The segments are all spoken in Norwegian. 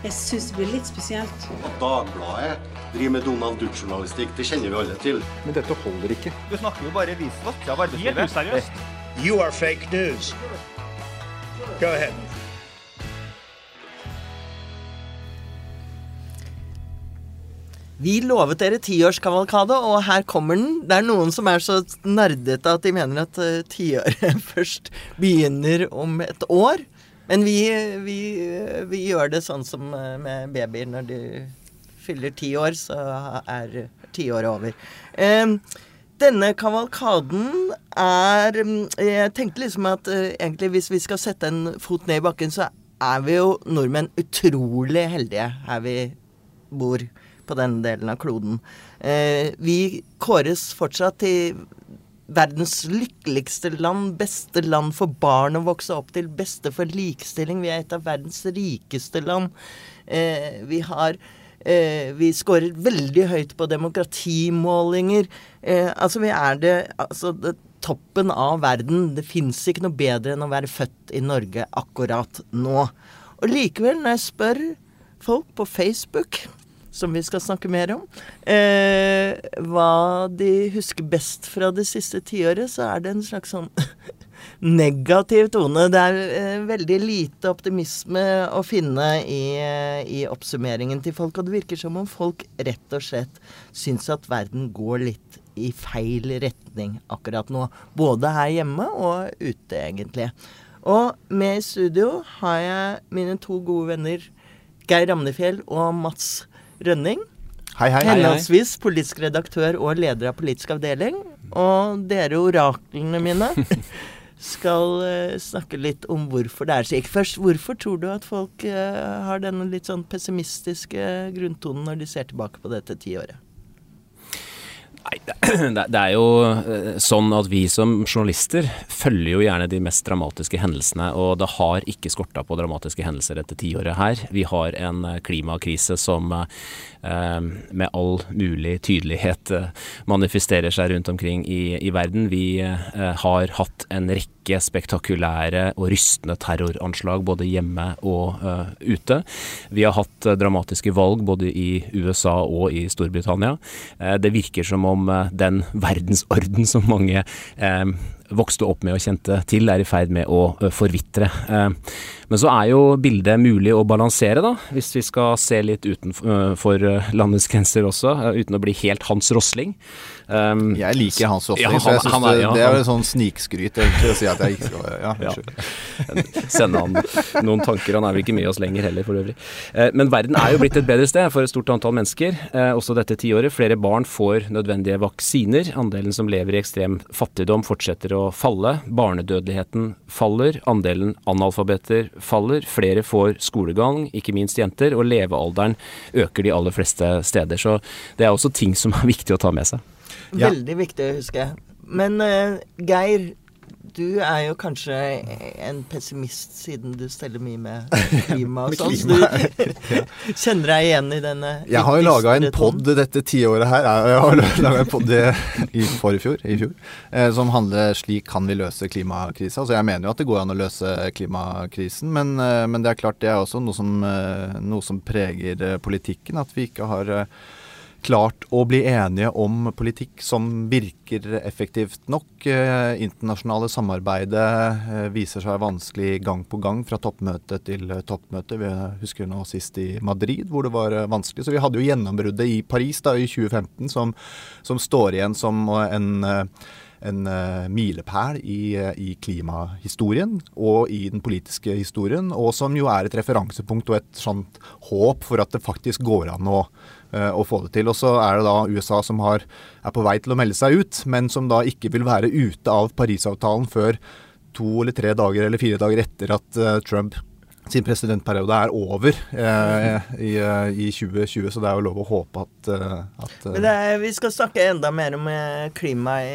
Jeg syns det blir litt spesielt. At Dagbladet driver med Donald Duck-journalistikk, det kjenner vi alle til. Men dette holder ikke. Du snakker jo bare visvask av arbeidslivet. Helt useriøst. You are fake news. Go ahead. Vi lovet dere tiårskavalkade, og her kommer den. Det er noen som er så nerdete at de mener at uh, tiåret først begynner om et år. Men vi, vi, vi gjør det sånn som uh, med babyer. Når de fyller ti år, så er tiåret over. Eh, denne kavalkaden er Jeg tenkte liksom at eh, egentlig hvis vi skal sette en fot ned i bakken, så er vi jo nordmenn utrolig heldige her vi bor på denne delen av kloden. Eh, vi kåres fortsatt til verdens lykkeligste land, beste land for barn å vokse opp til, beste for likestilling. Vi er et av verdens rikeste land. Eh, vi har eh, Vi scorer veldig høyt på demokratimålinger. Eh, altså, vi er det Altså, det, toppen av verden. Det fins ikke noe bedre enn å være født i Norge akkurat nå. Og likevel, når jeg spør folk på Facebook som vi skal snakke mer om. Eh, hva de husker best fra det siste tiåret, så er det en slags sånn negativ tone. Det er eh, veldig lite optimisme å finne i, eh, i, oppsummeringen til folk. Og det virker som om folk rett og slett syns at verden går litt i feil retning akkurat nå. Både her hjemme og ute, egentlig. Og med i studio har jeg mine to gode venner Geir Ramnefjell og Mats Rønning. Hei, hei, Henholdsvis politisk redaktør og leder av politisk avdeling. Og dere oraklene mine skal uh, snakke litt om hvorfor det er slik. Først, hvorfor tror du at folk uh, har denne litt sånn pessimistiske grunntonen når de ser tilbake på dette tiåret? Nei, det, er jo sånn at vi som journalister følger jo gjerne de mest dramatiske hendelsene, og det har ikke skorta på dramatiske hendelser dette tiåret her. Vi har en klimakrise som eh, med all mulig tydelighet eh, manifesterer seg rundt omkring i, i verden. Vi eh, har hatt en rekke spektakulære og rystende terroranslag både hjemme og ute. Vi har hatt dramatiske valg både i USA og i Storbritannia. det virker som om den verdensorden som mange vokste opp med og kjente til, er i ferd med å forvitre. Men så er jo bildet mulig å balansere, da, hvis vi skal se litt utenfor landets grenser også, uten å bli helt Hans Rosling. Um, jeg liker Hans Rosling, ja, han, så jeg synes det, ja, det er jo sånn snikskryt egentlig å si at jeg ikke skal Ja, unnskyld. Sende han noen tanker, han er vel ikke med oss lenger heller for øvrig. Men verden er jo blitt et bedre sted for et stort antall mennesker, også dette tiåret. Flere barn får nødvendige vaksiner. Andelen som lever i ekstrem fattigdom fortsetter å falle. Barnedødeligheten faller. Andelen analfabeter faller. Flere får skolegang, ikke minst jenter. Og levealderen øker de aller fleste steder. Så det er også ting som er viktig å ta med seg. Ja. Veldig viktig å huske. Men uh, Geir, du er jo kanskje en pessimist siden du steller mye med klima og sånn. Så du kjenner deg igjen i denne Jeg har jo laga en pod dette tiåret her. Jeg har laga en pod i forfjor, i fjor, eh, som handler 'Slik kan vi løse klimakrisa'. Så jeg mener jo at det går an å løse klimakrisen, men, eh, men det er klart det er også noe som, noe som preger politikken. At vi ikke har klart å bli enige om politikk som virker effektivt nok. Eh, internasjonale samarbeidet eh, viser seg vanskelig gang på gang fra toppmøte til toppmøte. Vi husker nå sist i Madrid hvor det var eh, vanskelig. Så vi hadde jo gjennombruddet i Paris da i 2015 som, som står igjen som en en milepæl i, i, klimahistorien og i den politiske historien, og som jo er et referansepunkt og et sånt håp for at det faktisk går an å, å få det til. Og så er det da USA som har, er på vei til å melde seg ut, men som da ikke vil være ute av Parisavtalen før to eller tre dager eller fire dager etter at uh, Trump sin presidentperiode er over eh, i, i, 2020, så det er jo lov å håpe at, at er, Vi skal snakke enda mer om klima i,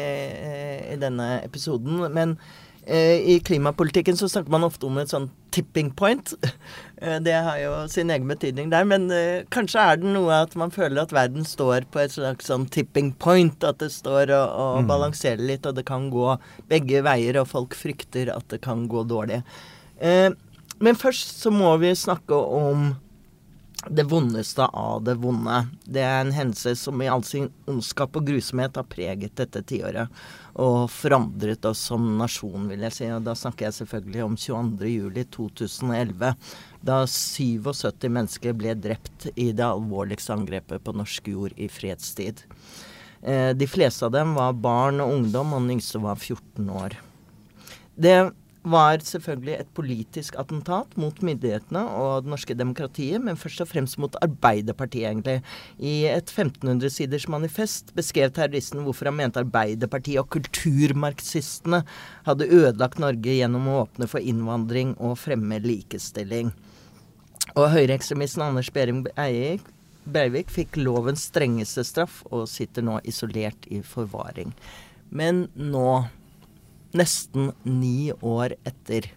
i denne episoden. Men eh, i klimapolitikken så snakker man ofte om et sånn tipping point. det har jo sin egen betydning der. Men eh, kanskje er det noe at man føler at verden står på et slags sånn tipping point. At det står og, og mm. balanserer litt, og det kan gå begge veier, og folk frykter at det kan gå dårlig. Eh, men først så må vi snakke om det vondeste av det vonde. Det er en hendelse som i all sin ondskap og grusomhet har preget dette tiåret. Og forandret oss som nasjon, vil jeg si. Og da snakker jeg selvfølgelig om 22.07.2011. Da 77 mennesker ble drept i det alvorligste angrepet på norsk jord i fredstid. Eh, de fleste av dem var barn og ungdom, og den yngste var 14 år. Det var selvfølgelig et politisk attentat mot myndighetene og det norske demokratiet, men først og fremst mot Arbeiderpartiet, egentlig. I et 1500 siders manifest beskrev terroristen hvorfor han mente Arbeiderpartiet og kulturmarxistene hadde ødelagt Norge gjennom å åpne for innvandring og fremme likestilling. Og høyreekstremisten Anders Behring Breivik fikk lovens strengeste straff og sitter nå isolert i forvaring. Men nå nesten ni år etter.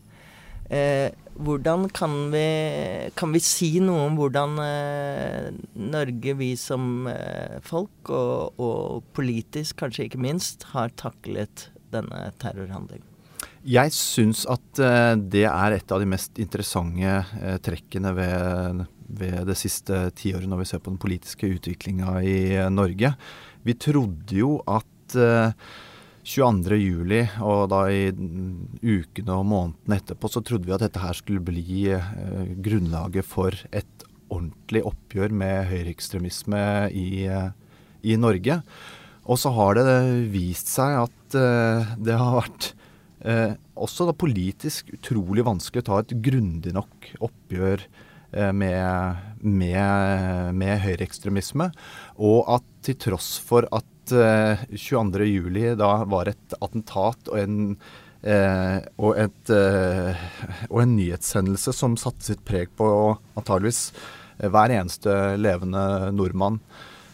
Eh, hvordan kan vi, kan vi, si noe om hvordan eh, Norge, vi som eh, folk, og, og, politisk kanskje ikke minst, har taklet denne terrorhandlingen? Jeg syns at eh, det er et av de mest interessante eh, trekkene ved, ved det siste tiåret, når vi ser på den politiske utviklinga i eh, Norge. Vi trodde jo at 22.07, og da i ukene og månedene etterpå, så trodde vi at dette her skulle bli eh, grunnlaget for et ordentlig oppgjør med høyreekstremisme i, eh, i, Norge. Og så har det vist seg at eh, det har vært eh, også da politisk utrolig vanskelig å ta et grundig nok oppgjør eh, med, med, med høyreekstremisme. Og at til tross for at 22.07 eh, da var et attentat og en, eh, og, et, eh, og en nyhetshendelse som satte sitt preg på antageligvis hver eneste levende nordmann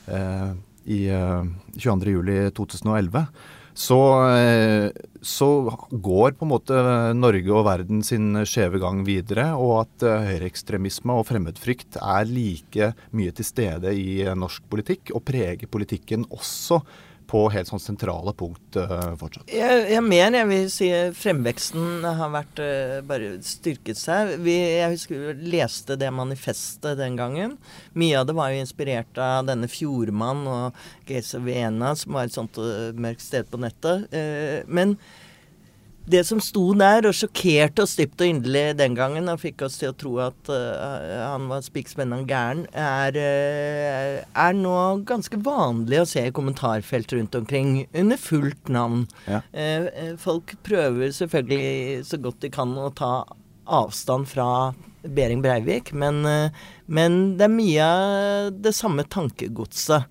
eh, i 22.07.2011 så, eh, så, går på en måte Norge og verden sin skjeve gang videre, og at uh, høyreekstremisme og fremmedfrykt er like mye til stede i norsk politikk, og preger politikken også på helt sånn sentrale punkt uh, fortsatt. Jeg, jeg mener jeg vil si fremveksten har vært uh, bare styrket seg. Vi, jeg husker vi leste det manifestet den gangen. Mye av det var jo inspirert av denne Fjordmann og Geza Viena, som var et sånt uh, mørkt sted på nettet. men det som sto der og sjokkerte oss dypt og inderlig den gangen, og fikk oss til å tro at uh, han var spikspennende gæren, er, uh, er, nå ganske vanlig å se i kommentarfelt rundt omkring under fullt navn. Ja. Uh, folk prøver selvfølgelig så godt de kan å ta avstand fra Behring Breivik, men, men det er mye av det samme tankegodset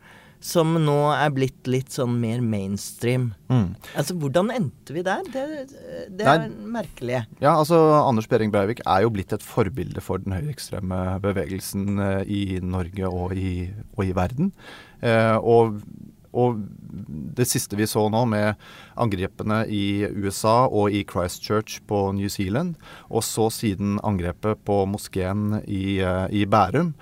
som nå er blitt litt sånn mer mainstream. Mm. Altså, Hvordan endte vi der? Det, det er Nei, merkelig. Ja, altså Anders Behring Breivik er jo blitt et forbilde for den høyreekstreme bevegelsen eh, i Norge og i, og i verden. Eh, og, og, det siste vi så nå, med angrepene i USA og i Christchurch på New Zealand, og så siden angrepet på moskeen i, eh, i Bærum,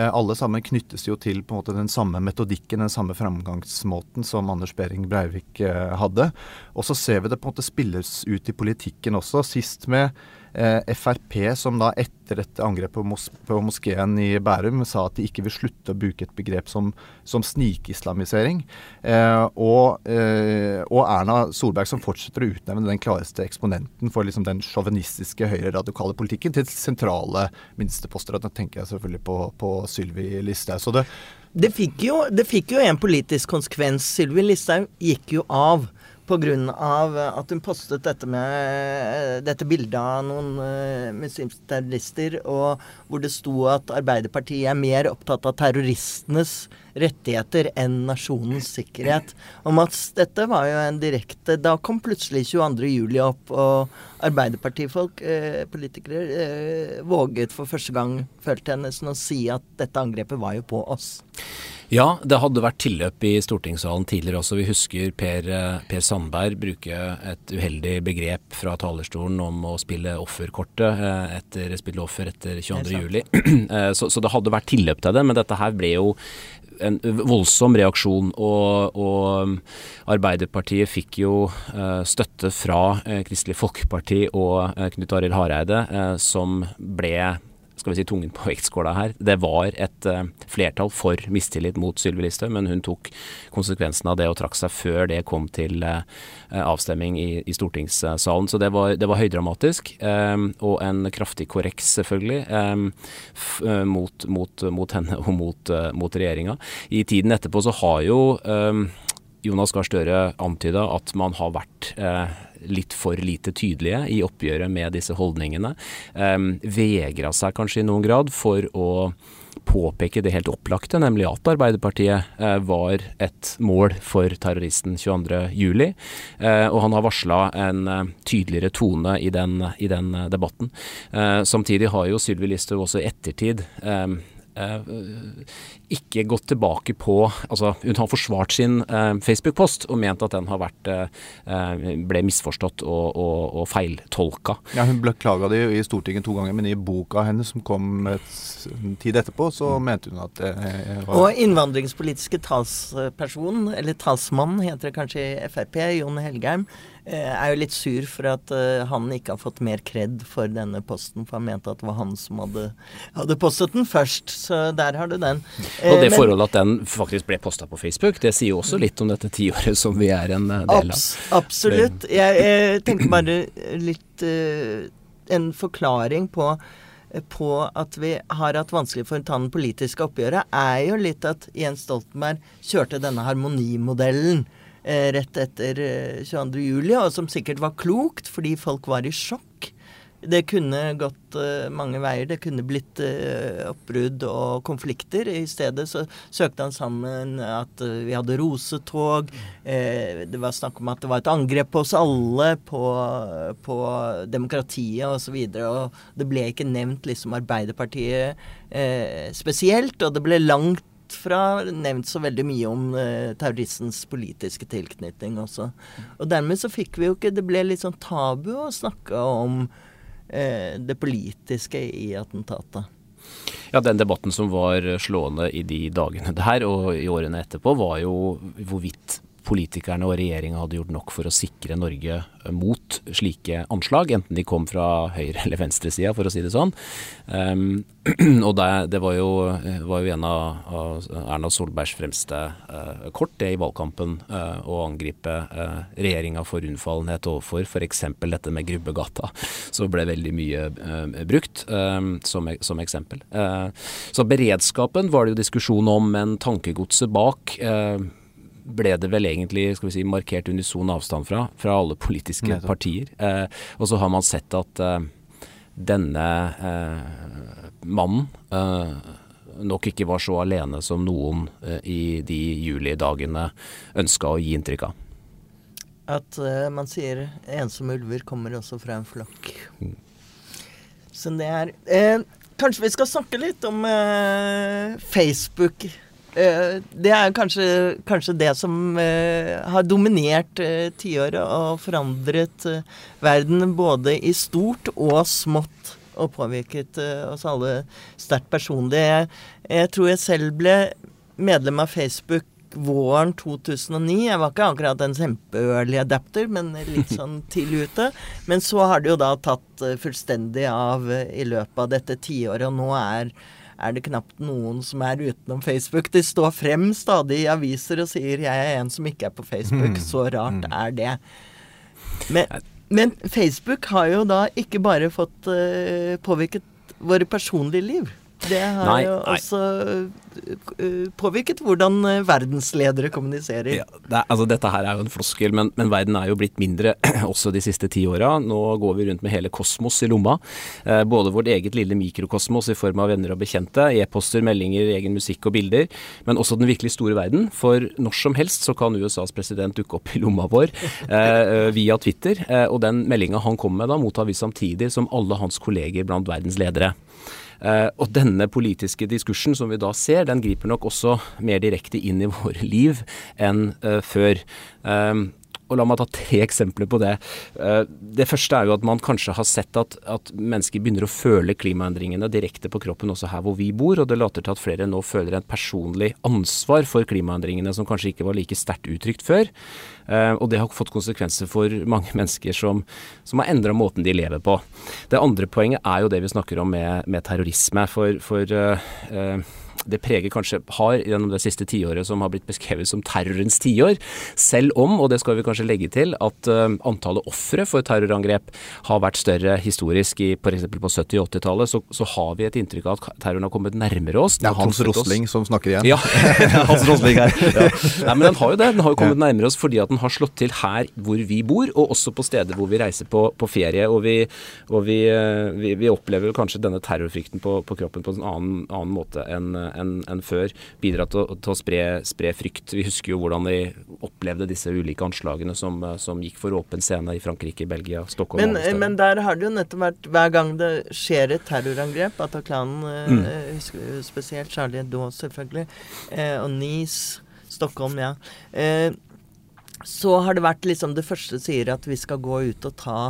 alle sammen knyttes jo til på en måte den samme metodikken, den samme framgangsmåten som Anders Behring Breivik eh, hadde. Og så ser vi det på en måte spilles ut i politikken også. Sist med eh, Frp, som da etter dette angrepet på, mos på, moskeen i Bærum sa at de ikke vil slutte å bruke et begrep som, som snikislamisering. Eh, og, eh, og, Erna Solberg som fortsetter å utnevne den klareste eksponenten for liksom den sjåvinistiske høyreradikale politikken til sentrale ministerposter. Da tenker jeg selvfølgelig på, på Sylvi Listhaug. Det fikk, jo, det fikk jo en politisk konsekvens. Sylvi Listhaug gikk jo av pga. at hun postet dette med dette bildet av noen uh, muslimske terrorister, og hvor det sto at Arbeiderpartiet er mer opptatt av terroristenes rettigheter enn nasjonens sikkerhet. Og Mats, dette var jo en direkte Da kom plutselig 22. juli opp, og Arbeiderpartifolk, eh, politikere, eh, våget for første gang, følte jeg nesten, å si at dette angrepet var jo på oss. Ja, det hadde vært tilløp i stortingssalen tidligere også. Vi husker Per, eh, per, Sandberg bruke et uheldig begrep fra talerstolen om å spille offerkortet eh, etter spille offer etter 22.07. Så, så det hadde vært tilløp til det, men dette her ble jo en voldsom reaksjon. Og, og, Arbeiderpartiet fikk jo støtte fra Kristelig Folkeparti og Knut Arild Hareide, som ble skal vi si, tungen på vektskåla her. Det var et uh, flertall for mistillit mot Sylvi Listhaug, men hun tok konsekvensen av det og trakk seg før det kom til uh, avstemming i, i, stortingssalen. Så det var, det var høydramatisk, um, og en kraftig korreks, selvfølgelig, um, mot, mot, mot, henne og mot, uh, mot regjeringa. I tiden etterpå så har jo um, Jonas Gahr Støre antyda at man har vært eh, litt for lite tydelige i oppgjøret med disse holdningene. Um, Vegra seg kanskje i noen grad for å påpeke det helt opplagte, nemlig at Arbeiderpartiet eh, var et mål for terroristen 22.07. Eh, og han har varsla en eh, tydeligere tone i den, i den debatten. Eh, samtidig har jo Sylvi Listhaug også i ettertid eh, Eh, ikke gått tilbake på Altså, hun har forsvart sin eh, Facebook-post og ment at den har vært eh, ble misforstått og, og, og feiltolka. Ja, hun beklaga det i Stortinget to ganger, men i boka hennes som kom en tid etterpå, så mm. mente hun at det var Og innvandringspolitiske talsperson, eller talsmann heter det kanskje i Frp, Jon Helgheim, Eh, er jo litt sur for at uh, han ikke har fått mer kred for denne posten, for han mente at det var han som hadde, hadde postet den først. Så der har du den. Og det forholdet at den faktisk ble posta på Facebook, det sier jo også litt om dette tiåret som vi er en del av. Abs absolutt. Jeg, jeg, tenker bare litt uh, en forklaring på på at vi har hatt vanskelig for å ta den politiske oppgjøret, er jo litt at Jens Stoltenberg kjørte denne harmonimodellen Eh, rett etter 22.07, eh, og som sikkert var klokt, fordi folk var i sjokk. Det kunne gått uh, mange veier. Det kunne blitt oppbrudd og konflikter. I stedet så søkte han sammen at vi hadde rosetog. det var snakk om at det var et angrep på oss alle, på, på demokratiet osv. Og, så og det ble ikke nevnt liksom Arbeiderpartiet spesielt. Og det ble langt fra nevnt så veldig mye om uh, terroristens politiske tilknytning også. Og dermed så fikk vi jo ikke Det ble litt sånn tabu å snakke om uh, det politiske i attentatet. Ja, Den debatten som var slående i de dagene der og i årene etterpå, var jo hvorvidt politikerne og regjeringa hadde gjort nok for å sikre Norge mot slike anslag, enten de kom fra høyre- eller venstresida, for å si det sånn. Um, og det, det var, jo, var, jo, en av, av Erna Solbergs fremste uh, kort det i valgkampen uh, å angripe uh, regjeringa for unnfallenhet overfor f.eks. dette med Grubbegata, som ble veldig mye uh, brukt um, som, som, eksempel. så beredskapen var det jo diskusjon om, men tankegodset bak ble det vel egentlig skal vi si, markert unison avstand fra, fra alle politiske Nettopp. partier. Eh, og så har man sett at eh, denne eh, mannen eh, nok ikke var så alene som noen eh, i de julidagene ønska å gi inntrykk av. At uh, man sier ensomme ulver kommer også fra en flokk. Mm. Så det er eh, Kanskje vi skal snakke litt om Facebook Eh, det er kanskje, kanskje det som uh, har dominert uh, tiåret og forandret verden både i stort og smått. Og påvirket oss alle sterkt personlig. Jeg, jeg, tror jeg selv ble medlem av Facebook våren 2009. Jeg var ikke akkurat en kjempe-early adapter, men litt sånn tidlig ute. Men så har det jo da tatt fullstendig av i løpet av dette tiåret, og nå er er det knapt noen som er utenom Facebook. De står frem stadig i aviser og sier 'jeg er en som ikke er på Facebook'. Mm. Så rart mm. er det. Men, men, Facebook har jo da ikke bare fått uh, påvirket våre personlige liv. Det har nei, jo også uh, påvirket hvordan uh, verdensledere kommuniserer. Ja, det altså Dette her er jo en floskel, men, men, verden er jo blitt mindre også de siste ti åra. Nå går vi rundt med hele kosmos i lomma. Eh, både vårt eget lille mikrokosmos i form av venner og bekjente, e-poster, meldinger, egen musikk og bilder, men også den virkelig store verden. For når som helst så kan USAs president dukke opp i lomma vår eh, via Twitter, eh, og den meldinga han kommer med da, mottar vi samtidig som alle hans kolleger blant verdens ledere. Uh, og denne politiske diskursen som vi da ser, den griper nok også mer direkte inn i våre liv enn uh, før. Og la meg ta tre eksempler på det. Eh, det første er jo at man kanskje har sett at, at mennesker begynner å føle klimaendringene direkte på kroppen også her hvor vi bor, og det later til at flere nå føler en personlig ansvar for klimaendringene som kanskje ikke var like sterkt uttrykt før. Uh, og det har fått konsekvenser for mange mennesker som, som har endra måten de lever på. Det andre poenget er jo det vi snakker om med, med terrorisme. For, for uh, uh, det preger kanskje har gjennom det siste tiåret som har blitt beskrevet som terrorens tiår. Selv om, og det skal vi kanskje legge til, at uh, antallet ofre for terrorangrep har vært større historisk i f.eks. på 70- og 80-tallet, så, så, har vi et inntrykk av at terroren har kommet nærmere oss. Det er Hans Rosling som snakker igjen. Ja, Hans Rosling her. Ja. Nei, men den har jo det. Den har jo kommet nærmere oss fordi at den har slått til her hvor vi bor, og også på steder hvor vi reiser på, på ferie. Og, vi, og vi, eh, vi, vi, opplever kanskje denne terrorfrykten på, på kroppen på en annen, annen måte enn enn en før, bidra til, til å spre, spre, frykt. Vi husker jo hvordan de opplevde disse ulike anslagene som, som gikk for åpen scene i Frankrike, Belgia, Stockholm men, og Men der har det jo nettopp vært hver gang det skjer et terrorangrep, at eh, mm. husker spesielt Charlie Hebdo selvfølgelig, eh, og Nice, Stockholm, ja. Eh, så har det vært liksom det første sier at vi skal gå ut og ta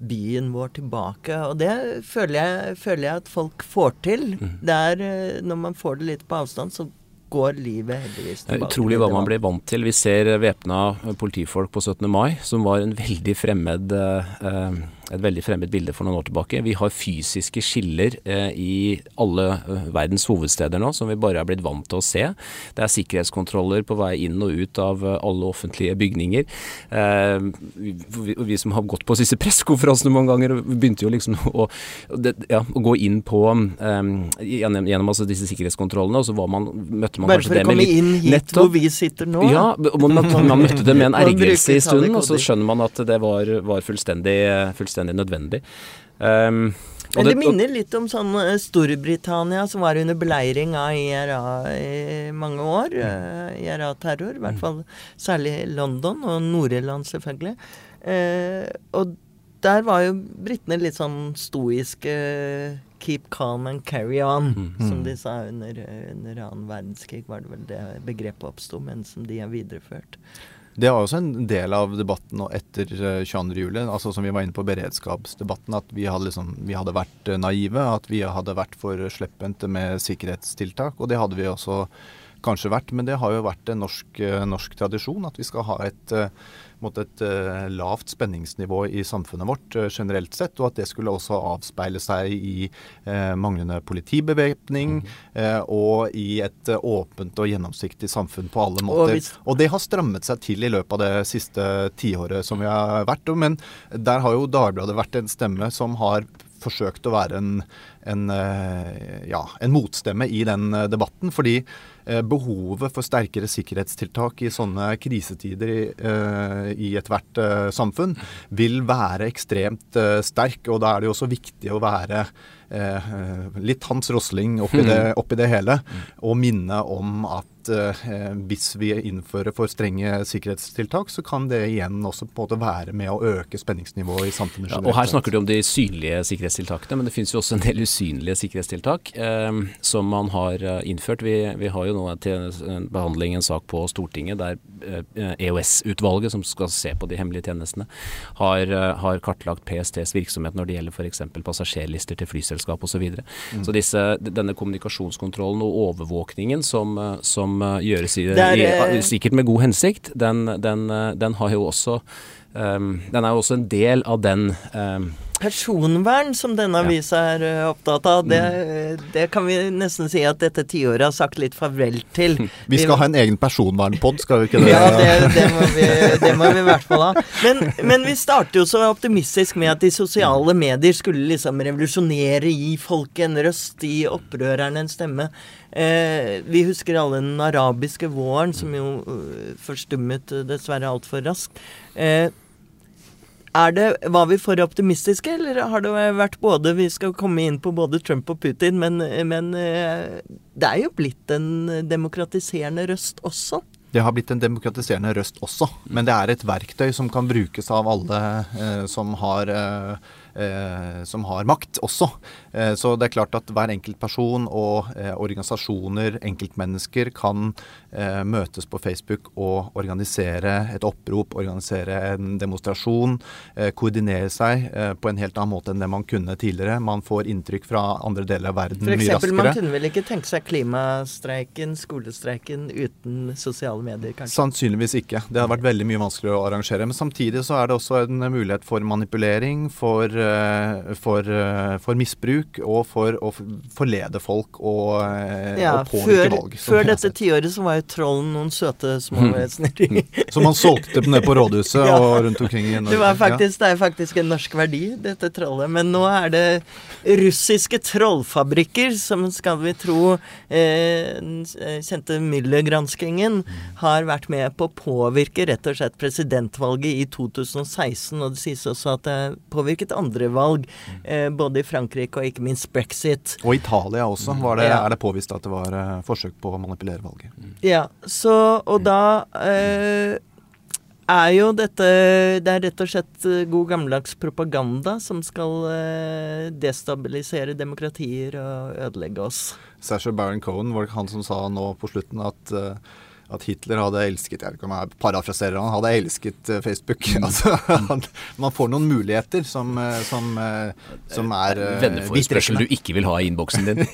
byen vår tilbake. Og det føler jeg, føler jeg at folk får til. Mm. Er, eh, når man får det litt på avstand, så går livet heldigvis tilbake. Det er utrolig hva man blir vant til. Vi ser væpna politifolk på 17. mai, som var en veldig fremmed eh, et veldig fremmed bilde for noen år tilbake. Vi har fysiske skiller eh, i alle uh, verdens hovedsteder nå, som vi bare er blitt vant til å se. Det er sikkerhetskontroller på vei inn og ut av uh, alle offentlige bygninger. Eh, vi, vi, som har gått på disse pressekonferansene mange ganger, begynte jo liksom å, det, ja, å gå inn på eh, gjennom, gjennom altså disse sikkerhetskontrollene, og så var man, møtte man bare kanskje det med litt Bare for å komme inn hit nettopp, hvor vi sitter nå? Ja, man, man møtte det med en ergrelse i stunden, og så skjønner man at det var, var fullstendig, fullstendig fullstendig nødvendig. Um, men det, det, minner litt om sånn eh, Storbritannia, som var under beleiring av IRA i mange år. Uh, IRA-terror, i hvert mm. fall særlig London, og Nord-Irland selvfølgelig. Uh, og der var jo britene litt sånn stoiske Keep calm and carry on, mm. som de sa under, under annen verdenskrig, var det vel det begrepet oppsto, men som de har videreført. Det var også en del av debatten etter 22.07., juli, altså som vi var inne på beredskapsdebatten, at vi hadde, liksom, vi hadde vært eh, naive, at vi hadde vært for slepphendte med sikkerhetstiltak. Og det hadde vi også kanskje vært, men det har jo vært en norsk, eh, norsk tradisjon at vi skal ha et mot et uh, lavt spenningsnivå i samfunnet vårt uh, generelt sett, og at det skulle også avspeile seg i uh, manglende politibevæpning mm. og i et åpent og gjennomsiktig samfunn på alle måter. Og, hvis... og, det har strammet seg til i løpet av det siste tiåret som vi har vært. Men der har jo Dagbladet vært en stemme som har forsøkt å være en, en, ja, en motstemme i den debatten. fordi Eh, behovet for sterkere sikkerhetstiltak i sånne krisetider i, i ethvert samfunn vil være ekstremt sterk. Og da er det jo også viktig å være litt Hans Rosling oppi det, oppi det hele, og minne om at eh, hvis vi innfører for strenge sikkerhetstiltak, så kan det igjen også på en måte være med å øke spenningsnivået i samfunnet. Ja, og Her snakker du om de synlige sikkerhetstiltakene, men det finnes jo også en del usynlige sikkerhetstiltak eh, som man har eh, innført. Vi, vi, har jo nå til behandling en sak på Stortinget der eh, EOS-utvalget, som skal se på de hemmelige tjenestene, har, har kartlagt PSTs virksomhet når det gjelder f.eks. passasjerlister til flyselskap osv. Så, videre. mm. så disse, denne kommunikasjonskontrollen og overvåkningen som, som som gjøres i, er, i, sikkert med god hensikt, den, den, eh, den har jo også um, Den er jo også en del av den um, personvern som denne avisa er uh, opptatt av, det, mm. det, kan vi nesten si at dette tiåret har sagt litt farvel til. Vi skal vi, ha en egen personvernpod, skal vi ikke det? Ja, det, det, må vi, det, må vi, i hvert fall ha. Men, men, vi starter jo så optimistisk med at de sosiale medier skulle liksom revolusjonere, gi folket en røst, gi opprørerne en stemme. Eh, vi husker alle den arabiske våren, som jo uh, forstummet uh, dessverre altfor raskt. Eh, det, Var vi for optimistiske, eller har det vært både Vi skal komme inn på både Trump og Putin, men, men eh, det er jo blitt en demokratiserende røst også? Det har blitt en demokratiserende røst også, men det er et verktøy som kan brukes av alle eh, som har eh, eh, som har makt også. Eh, så det er klart at hver enkelt person og eh, organisasjoner, enkeltmennesker, kan eh, møtes på Facebook og organisere et opprop, organisere en demonstrasjon, eh, koordinere seg eh, på en helt annen måte enn det man kunne tidligere. Man får inntrykk fra andre deler av verden mye eksempel, man kunne vel ikke tenke seg klimastreiken, skolestreiken, uten sosiale medier, kanskje? Sannsynligvis ikke. Det hadde vært veldig mye vanskeligere å arrangere. Men samtidig så er det også en mulighet for manipulering, for, for, eh, for misbruk og for å forlede folk og, eh, Ja, og påvirke før, valg. før dette tiåret så var jo trollen noen søte små vesener. Som man solgte ned på rådhuset Ja. og rundt omkring i Norge. Det, faktisk, det er faktisk en norsk verdi, dette trollet. Men nå er det russiske trollfabrikker som, skal vi tro, eh, eh, kjente Müller-granskingen har vært med på å påvirke rett og slett presidentvalget i 2016. Og det sies også at det påvirket andre valg, eh, både i Frankrike og ikke minst brexit. Og Italia også. Var det, Ja. Er det påvist at det var eh, forsøk på å manipulere valget? Ja, så Og da eh, er jo dette Det er rett og slett eh, god gammeldags propaganda som skal eh, destabilisere demokratier og ødelegge oss. Sasha Baron Cohen var det han som sa nå på slutten at eh, at Hitler hadde elsket jeg vet ikke om jeg parafraserer han, hadde elsket eh, Facebook. altså, han, man får noen muligheter som, eh, som, eh, som er Venneforespørsel du ikke vil ha i innboksen din.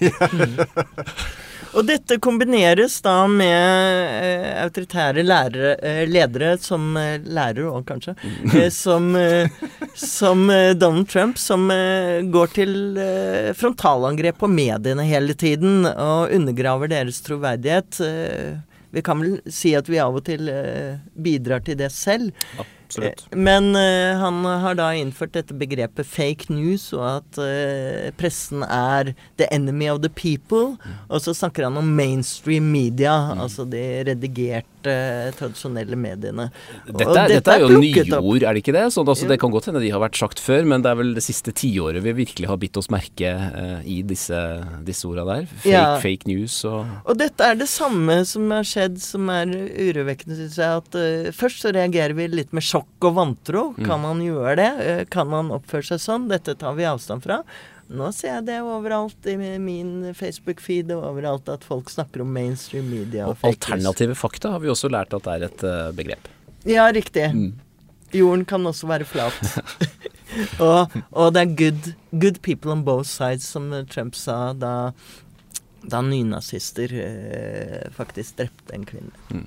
Og dette kombineres da med eh, autoritære lærere, eh, ledere som eh, lærere òg, kanskje. Eh, som, eh, som eh, Donald Trump, som eh, går til eh, frontalangrep på mediene hele tiden og undergraver deres troverdighet. Eh, vi kan vel si at vi av og til eh, bidrar til det selv. Absolutt. Eh, Men uh, han har da innført dette begrepet fake news, og at uh, pressen er the enemy of the people. Og så snakker han om mainstream media, altså de redigerte, tradisjonelle mediene. Dette, Dette, dette er jo nyord, er det ikke det? Sånn, altså, Det kan godt hende de har vært sagt før, men det er vel det siste tiåret vi virkelig har bitt oss merke uh, i disse, disse orda der. Fake, Ja. fake news og Og dette er det samme som har skjedd, som er urovekkende, syns jeg. At først så reagerer vi litt med sjokk og vantro. Kan man gjøre det? Eh, kan man oppføre seg sånn? Dette tar vi avstand fra. Nå ser jeg det overalt i min Facebook-feed og overalt at folk snakker om mainstream media og Og alternative fakta har vi også lært at det er et eh, begrep. Ja, riktig. Mm. Jorden kan også være flat. og, og det er good, good people on both sides, som Trump sa da, da nynazister eh, faktisk drepte en kvinne Mm.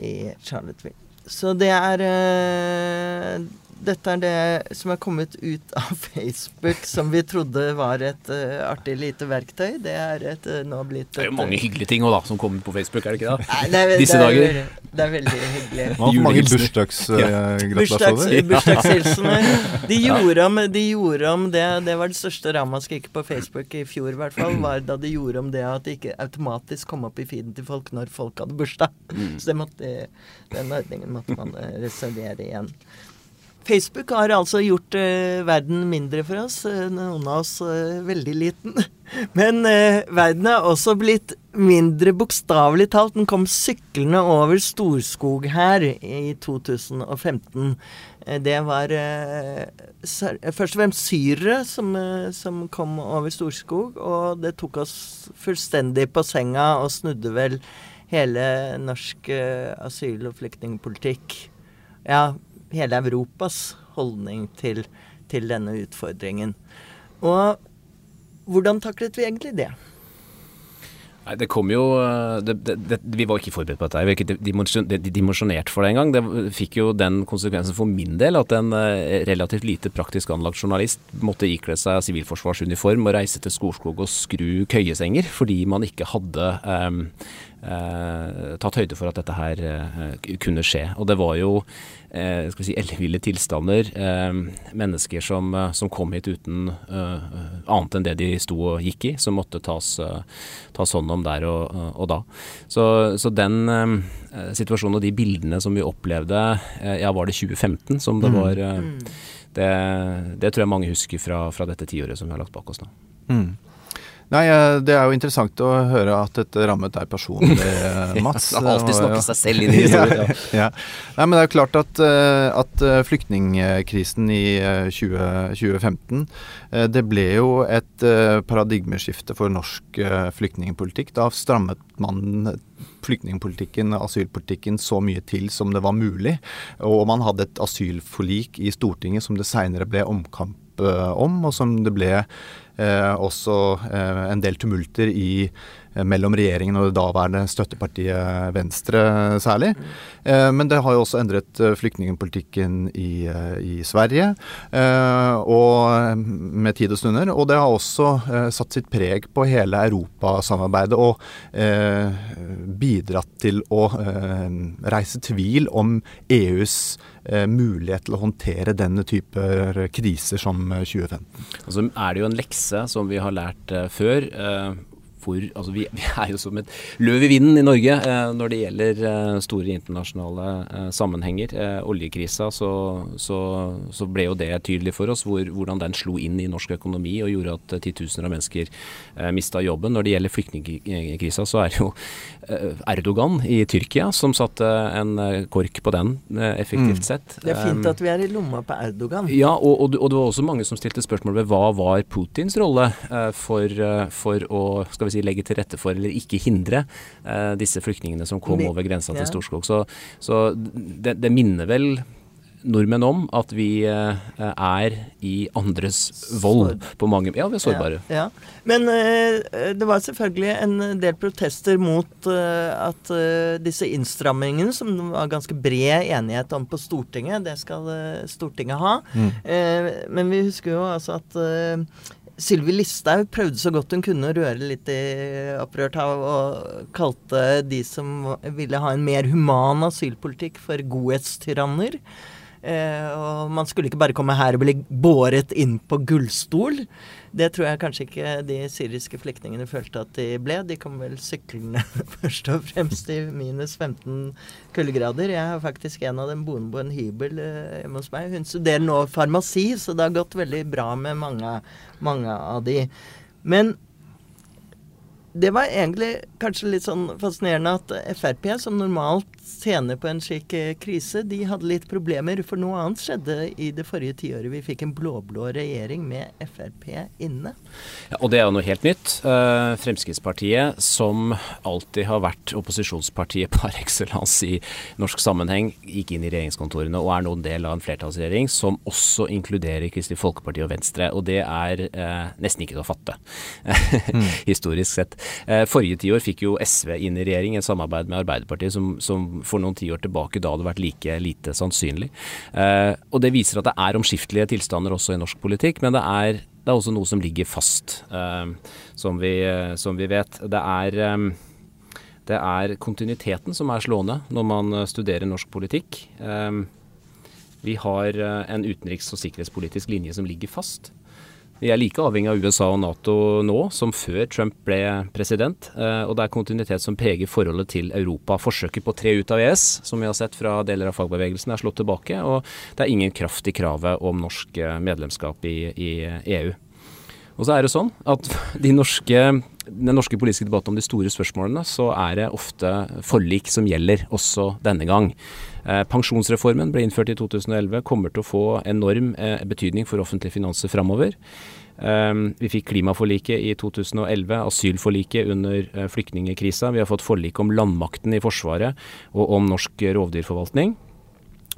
i Charlottesville. Så det er eh, Dette er det som er kommet ut av Facebook, som vi trodde var et uh, artig lite verktøy. Det er et, uh, nå blitt et Det er jo mange hyggelige ting også, da, som kommer på Facebook, er det ikke det? Nei, det er, Disse det er, dager. Det er veldig hyggelig. Man har mange Julehilsener. Bursdags, bursdagsgratulasjoner. bursdagshilsener. De gjorde om, de gjorde om det Det var det største ramaskriket på Facebook i fjor, i hvert fall. Var da de gjorde om det at det ikke automatisk kom opp i feeden til folk når folk hadde bursdag. Så det måtte, den ordningen måtte man eh, reservere igjen. Facebook har altså gjort eh, verden mindre for oss. noen av oss eh, veldig liten. Men eh, verden er også blitt mindre bokstavelig talt. Den kom syklende over Storskog her i 2015. Eh, det var eh, først og fremst syrere som, eh, som kom over Storskog, og det tok oss fullstendig på senga og snudde vel hele norsk asyl- og flyktningpolitikk. Ja, hele Europas holdning til, til denne utfordringen. Og hvordan taklet vi egentlig det? Nei, det kom jo eh, det, det, det, Vi var ikke forberedt på dette. Vi var ikke dimensjonert for det engang. Det fikk jo den konsekvensen for min del at en eh, relativt lite praktisk anlagt journalist måtte ikle seg sivilforsvarsuniform og reise til Storskog og skru køyesenger fordi man ikke hadde eh, eh, tatt høyde for at dette her eh, kunne skje. Og det var jo eh, skal vi si, elleville tilstander. Eh, mennesker som, eh, som kom hit uten annet enn det de sto og gikk i, som måtte tas, tas hånd om der og, og da. Så, så den situasjonen og de bildene som vi opplevde, ja var det 2015 som det var eh, det, det tror jeg mange husker fra, fra dette tiåret som vi har lagt bak oss nå. Mm. Nei, eh, Det er jo interessant å høre at dette rammet deg personlig, eh, Mats. ja, alltid snakke seg selv inn i historien. ja, ja. Nei, men det er jo klart at, eh, at flyktningkrisen i eh, 20, 2015 eh, Det ble jo et paradigmeskifte for norsk flyktningpolitikk. Da strammet man flyktningpolitikken, asylpolitikken, så mye til som det var mulig. Og man hadde et asylforlik i Stortinget som det seinere ble omkamp eh, om, og som det ble eh, også eh, en del tumulter i mellom regjeringen og det daværende støttepartiet Venstre særlig. Eh, men det har jo også endret eh, flyktningpolitikken i, eh, i Sverige, eh, og med tid og stunder. Og det har også eh, satt sitt preg på hele europasamarbeidet og eh, bidratt til å eh, reise tvil om EUs eh, mulighet til å håndtere denne typer kriser som eh, 2015. Og så er det jo en lekse som vi har lært eh, før. Hvor, altså vi, vi er jo som et løv i vinden i Norge eh, når det gjelder eh, store internasjonale eh, sammenhenger. Eh, oljekrisa, så, så, så ble jo det tydelig for oss hvor, hvordan den slo inn i norsk økonomi og gjorde at eh, titusener av mennesker eh, mista jobben. Når det gjelder flyktningkrisa, så er det jo eh, Erdogan i Tyrkia som satte en kork på den, effektivt sett. Det er fint at vi er i lomma på Erdogan. ja, og, og, og det var også mange som stilte spørsmål ved hva var Putins rolle for, for å skal vi si, legge til rette for, eller ikke hindre, eh, disse flyktningene som kom over grensa til Storskog. Så, så det, det minner vel nordmenn om at vi eh, er i andres vold på mange Ja, vi er sårbare. Ja, ja. Men eh, det var selvfølgelig en del protester mot eh, at eh, disse innstrammingene, som det var ganske bred enighet om på Stortinget, det skal eh, Stortinget ha. Eh, men vi husker jo altså at eh, Sylvi Listhaug prøvde så godt hun kunne å røre litt i opprørt hav, og kalte de som ville ha en mer human asylpolitikk, for godhetstyranner. Eh, og man skulle ikke bare komme her og bli båret inn på gullstol. Det tror jeg kanskje ikke de syriske flyktningene følte at de ble. De kom vel syklende først og fremst i minus 15 kuldegrader. Jeg har faktisk en av dem boende på en hybel eh, hjemme hos meg. Hun studerer nå farmasi, så det har gått veldig bra med mange, mange av de. Men det var egentlig kanskje litt sånn fascinerende at Frp, som normalt tjener på en slik eh, krise, de hadde litt problemer. For noe annet skjedde i det forrige tiåret. Vi fikk en blå-blå regjering med Frp inne. Ja, og det er jo noe helt nytt. Eh, Fremskrittspartiet, som alltid har vært opposisjonspartiet par excellence i norsk sammenheng, gikk inn i regjeringskontorene og er nå en del av en flertallsregjering som også inkluderer Kristelig Folkeparti og Venstre. Og det er eh, nesten ikke til å fatte, historisk sett. Eh, forrige tiår fikk jo SV inn i regjering, et samarbeid med Arbeiderpartiet som, som for noen tiår tilbake da hadde vært like lite sannsynlig. Eh, og det viser at det er omskiftelige tilstander også i norsk politikk, men det er det er også noe som ligger fast, eh, som, vi, som vi vet. Det er, det er kontinuiteten som er slående når man studerer norsk politikk. Vi har en utenriks- og sikkerhetspolitisk linje som ligger fast. Vi er like avhengig av USA og Nato nå som før Trump ble president. eh, Og det er kontinuitet som preger forholdet til Europa. Forsøket på tre ut av ES, som vi har sett fra deler av fagbevegelsen, er slått tilbake. Og det er ingen kraft i kravet om norsk eh, medlemskap i, i EU. Og så er det sånn at de norske, den norske politiske debatten om de store spørsmålene, så er det ofte forlik som gjelder, også denne gang. Eh, pensjonsreformen ble innført i 2011, kommer til å få enorm eh, betydning for offentlige finanser framover. Eh, vi fikk klimaforliket i 2011, asylforliket under eh, flyktningkrisa. Vi har fått forlik om landmakten i Forsvaret og om norsk rovdyrforvaltning.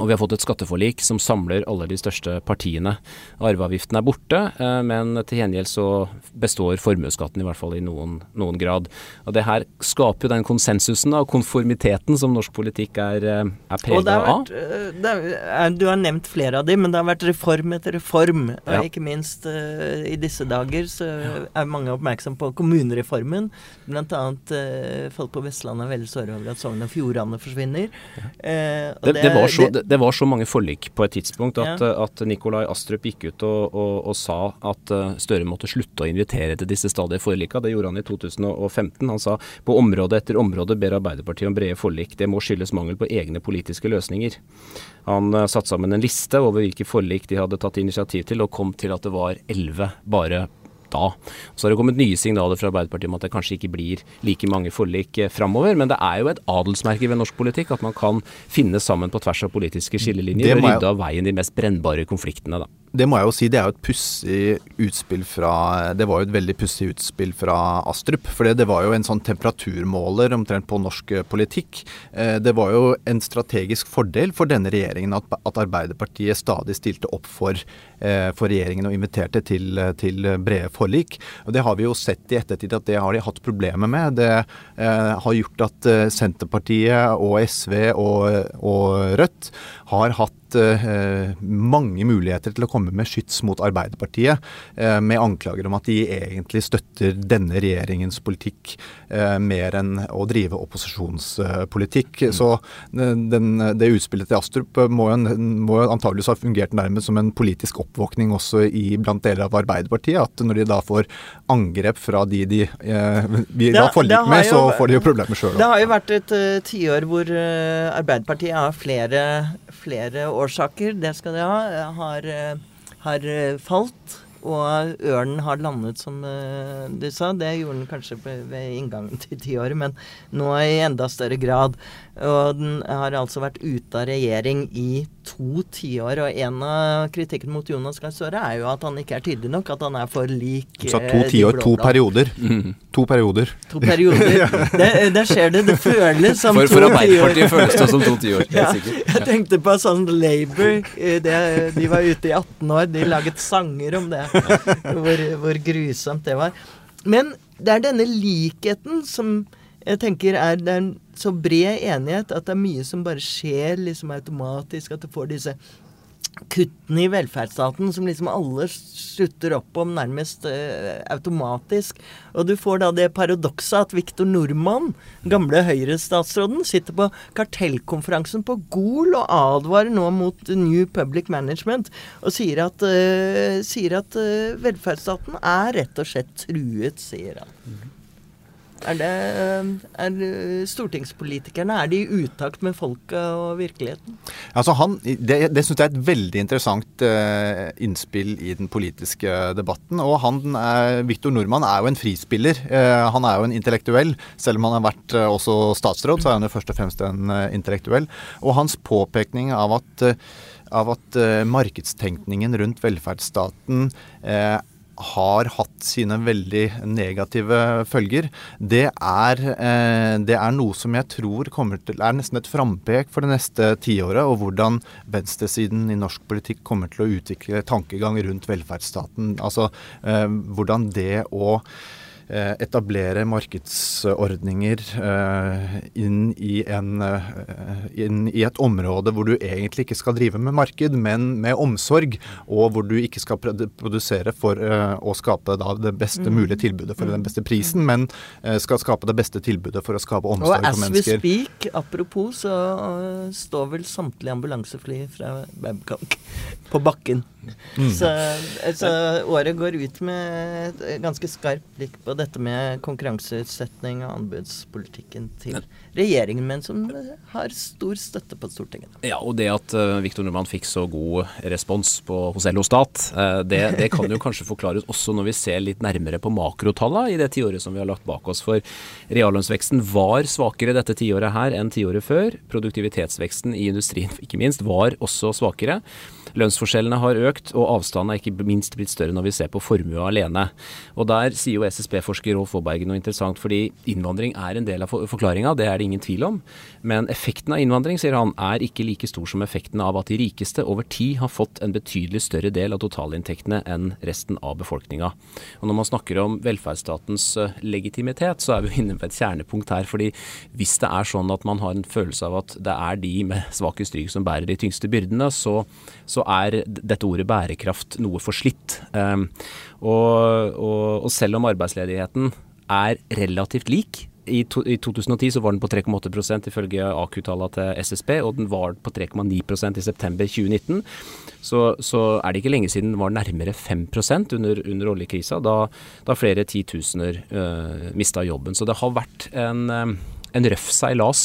Og vi har fått et skatteforlik som samler alle de største partiene. Arveavgiften er borte, eh, men til gjengjeld så består formuesskatten i hvert fall i noen, noen grad. Og det her skaper jo den konsensusen og konformiteten som norsk politikk er, eh, er prega av. eh, det Du har nevnt flere av de, men det har vært reform etter reform. Og Ja. ikke minst uh, i disse dager så er mange oppmerksom på kommunereformen. Blant annet uh, folk på Vestlandet er veldig såre over at Sogn og Fjordane forsvinner. Uh, og Det, det, var så, det- det, var så mange forlik på et tidspunkt at, Ja. at Nikolai Astrup gikk ut og, og, og sa at eh, Støre måtte slutte å invitere til disse stadige forlika. Det gjorde han i 2015. Han sa på område etter område ber Arbeiderpartiet om brede forlik. Det må skyldes mangel på egne politiske løsninger. Han uh, satte sammen en liste over hvilke forlik de hadde tatt initiativ til, og kom til at det var elleve bare da. Så har det kommet nye signaler fra Arbeiderpartiet om at det kanskje ikke blir like mange forlik eh, framover. Men det er jo et adelsmerke ved norsk politikk at man kan finne sammen på tvers av politiske skillelinjer og rydde av veien de mest brennbare konfliktene. da det må jeg jo si, det er jo et pussig utspill fra Det var jo et veldig pussig utspill fra Astrup. For det var jo en sånn temperaturmåler omtrent på norsk eh, politikk. Eh, det var jo en strategisk fordel for denne regjeringen at, Arbeiderpartiet stadig stilte opp for, for regjeringen og inviterte til, til, brede forlik. Og det har vi jo sett i ettertid at det har de hatt problemer med. Det har gjort at Senterpartiet og SV og, og Rødt har hatt eh, mange muligheter til å komme med skyts mot Arbeiderpartiet, eh, med anklager om at de egentlig støtter denne regjeringens politikk eh, mer enn å drive opposisjonspolitikk. Mm. Så den, det utspillet til Astrup må jo, må jo antageligvis ha fungert nærmest som en politisk oppvåkning også i, blant deler av Arbeiderpartiet. At når de da får angrep fra de de eh, vi har forlik med, så får de jo problemer sjøl. Det har jo vært et tiår hvor Arbeiderpartiet har flere, flere årsaker, det skal de ha, har, uh, har falt. Og ørnen har landet, som du sa. Det gjorde den kanskje ved inngangen til tiåret, men nå i enda større grad. Og den har altså vært ute av regjering i to tiår. Og en av kritikken mot Jonas Gahr Støre er jo at han ikke er tydelig nok. At han er for lik Du sa to tiår, to perioder. Mm. To perioder. To perioder. det, der skjer det. Det føles som for, to tiår. For Arbeiderpartiet føles det som to tiår. Ja, jeg tenkte på sånn Labour. Det, de var ute i 18 år. De laget sanger om det. Hvor, hvor grusomt det var. Men det er denne likheten som jeg tenker er, Det er en så bred enighet at det er mye som bare skjer liksom automatisk. At du får disse kuttene i velferdsstaten som liksom alle slutter opp om nærmest uh, automatisk. Og du får da det paradokset at Viktor Nordmann, gamle Høyre-statsråden, sitter på kartellkonferansen på Gol og advarer nå mot New Public Management og sier at, uh, sier at uh, velferdsstaten er rett og slett truet, sier han. Er det er Stortingspolitikerne er de i utakt med folket og virkeligheten? Altså han, Det, det syns jeg er et veldig interessant uh, innspill i den politiske debatten. Og han, uh, Viktor Nordmann er jo en frispiller. Han er jo en intellektuell. Selv om han har vært også statsråd, så er han jo først og fremst en intellektuell. Og hans påpekning av at av at markedstenkningen rundt velferdsstaten eh, har hatt sine veldig negative følger, det er, eh, det er noe som jeg tror til, er nesten et frampek for det neste tiåret, og hvordan venstresiden i norsk politikk kommer til å utvikle tankegang rundt velferdsstaten. Altså eh, hvordan det å etablere markedsordninger eh, inn i, en, eh, inn i, et område hvor du egentlig ikke skal drive med marked, men med omsorg, og hvor du ikke skal produsere for å skape det beste mm. mulige tilbudet for den mm. beste prisen, men skal skape det beste tilbudet for å skape omsorg for mennesker. Og as we speak, apropos, så står vel samtlige ambulansefly fra Babcock på bakken. Mm. Så, så, året går ut med et ganske skarpt blikk på dette med konkurranseutsetting og anbudspolitikken til regjeringen, men som har stor støtte på Stortinget. Ja, og det at uh, Victor Nordmann fikk så god respons på, hos LO Stat, uh, det, det, kan jo kanskje forklares også når vi ser litt nærmere på makrotallene i det tiåret som vi har lagt bak oss. For reallønnsveksten var svakere dette tiåret her enn tiåret før. Produktivitetsveksten i industrien ikke minst var også svakere. Lønnsforskjellene har økt, og avstanden er ikke minst blitt større når vi ser på formue alene. Og Der sier jo SSB-forsker Rolf Aaberge noe interessant, fordi innvandring er en del av forklaringa, det er det ingen tvil om. Men effekten av innvandring, sier han, er ikke like stor som effekten av at de rikeste over tid har fått en betydelig større del av totalinntektene enn resten av befolkninga. Og Når man snakker om velferdsstatens eh, legitimitet, så er vi inne på et kjernepunkt her. fordi hvis det er sånn at man har en følelse av at det er de med svakest rygg som bærer de tyngste byrdene, så, så er dette ordet bærekraft noe forslitt. Um, og, og, og selv om arbeidsledigheten er relativt lik i, to, I 2010 så var den på 3,8% ifølge AKU-tallene til SSB, og den var på 3,9% i september 2019. Så, så, er det ikke lenge siden den var nærmere 5% under, under oljekrisa, da, da flere titusener uh, mista jobben. Så det har vært en uh, en røff seilas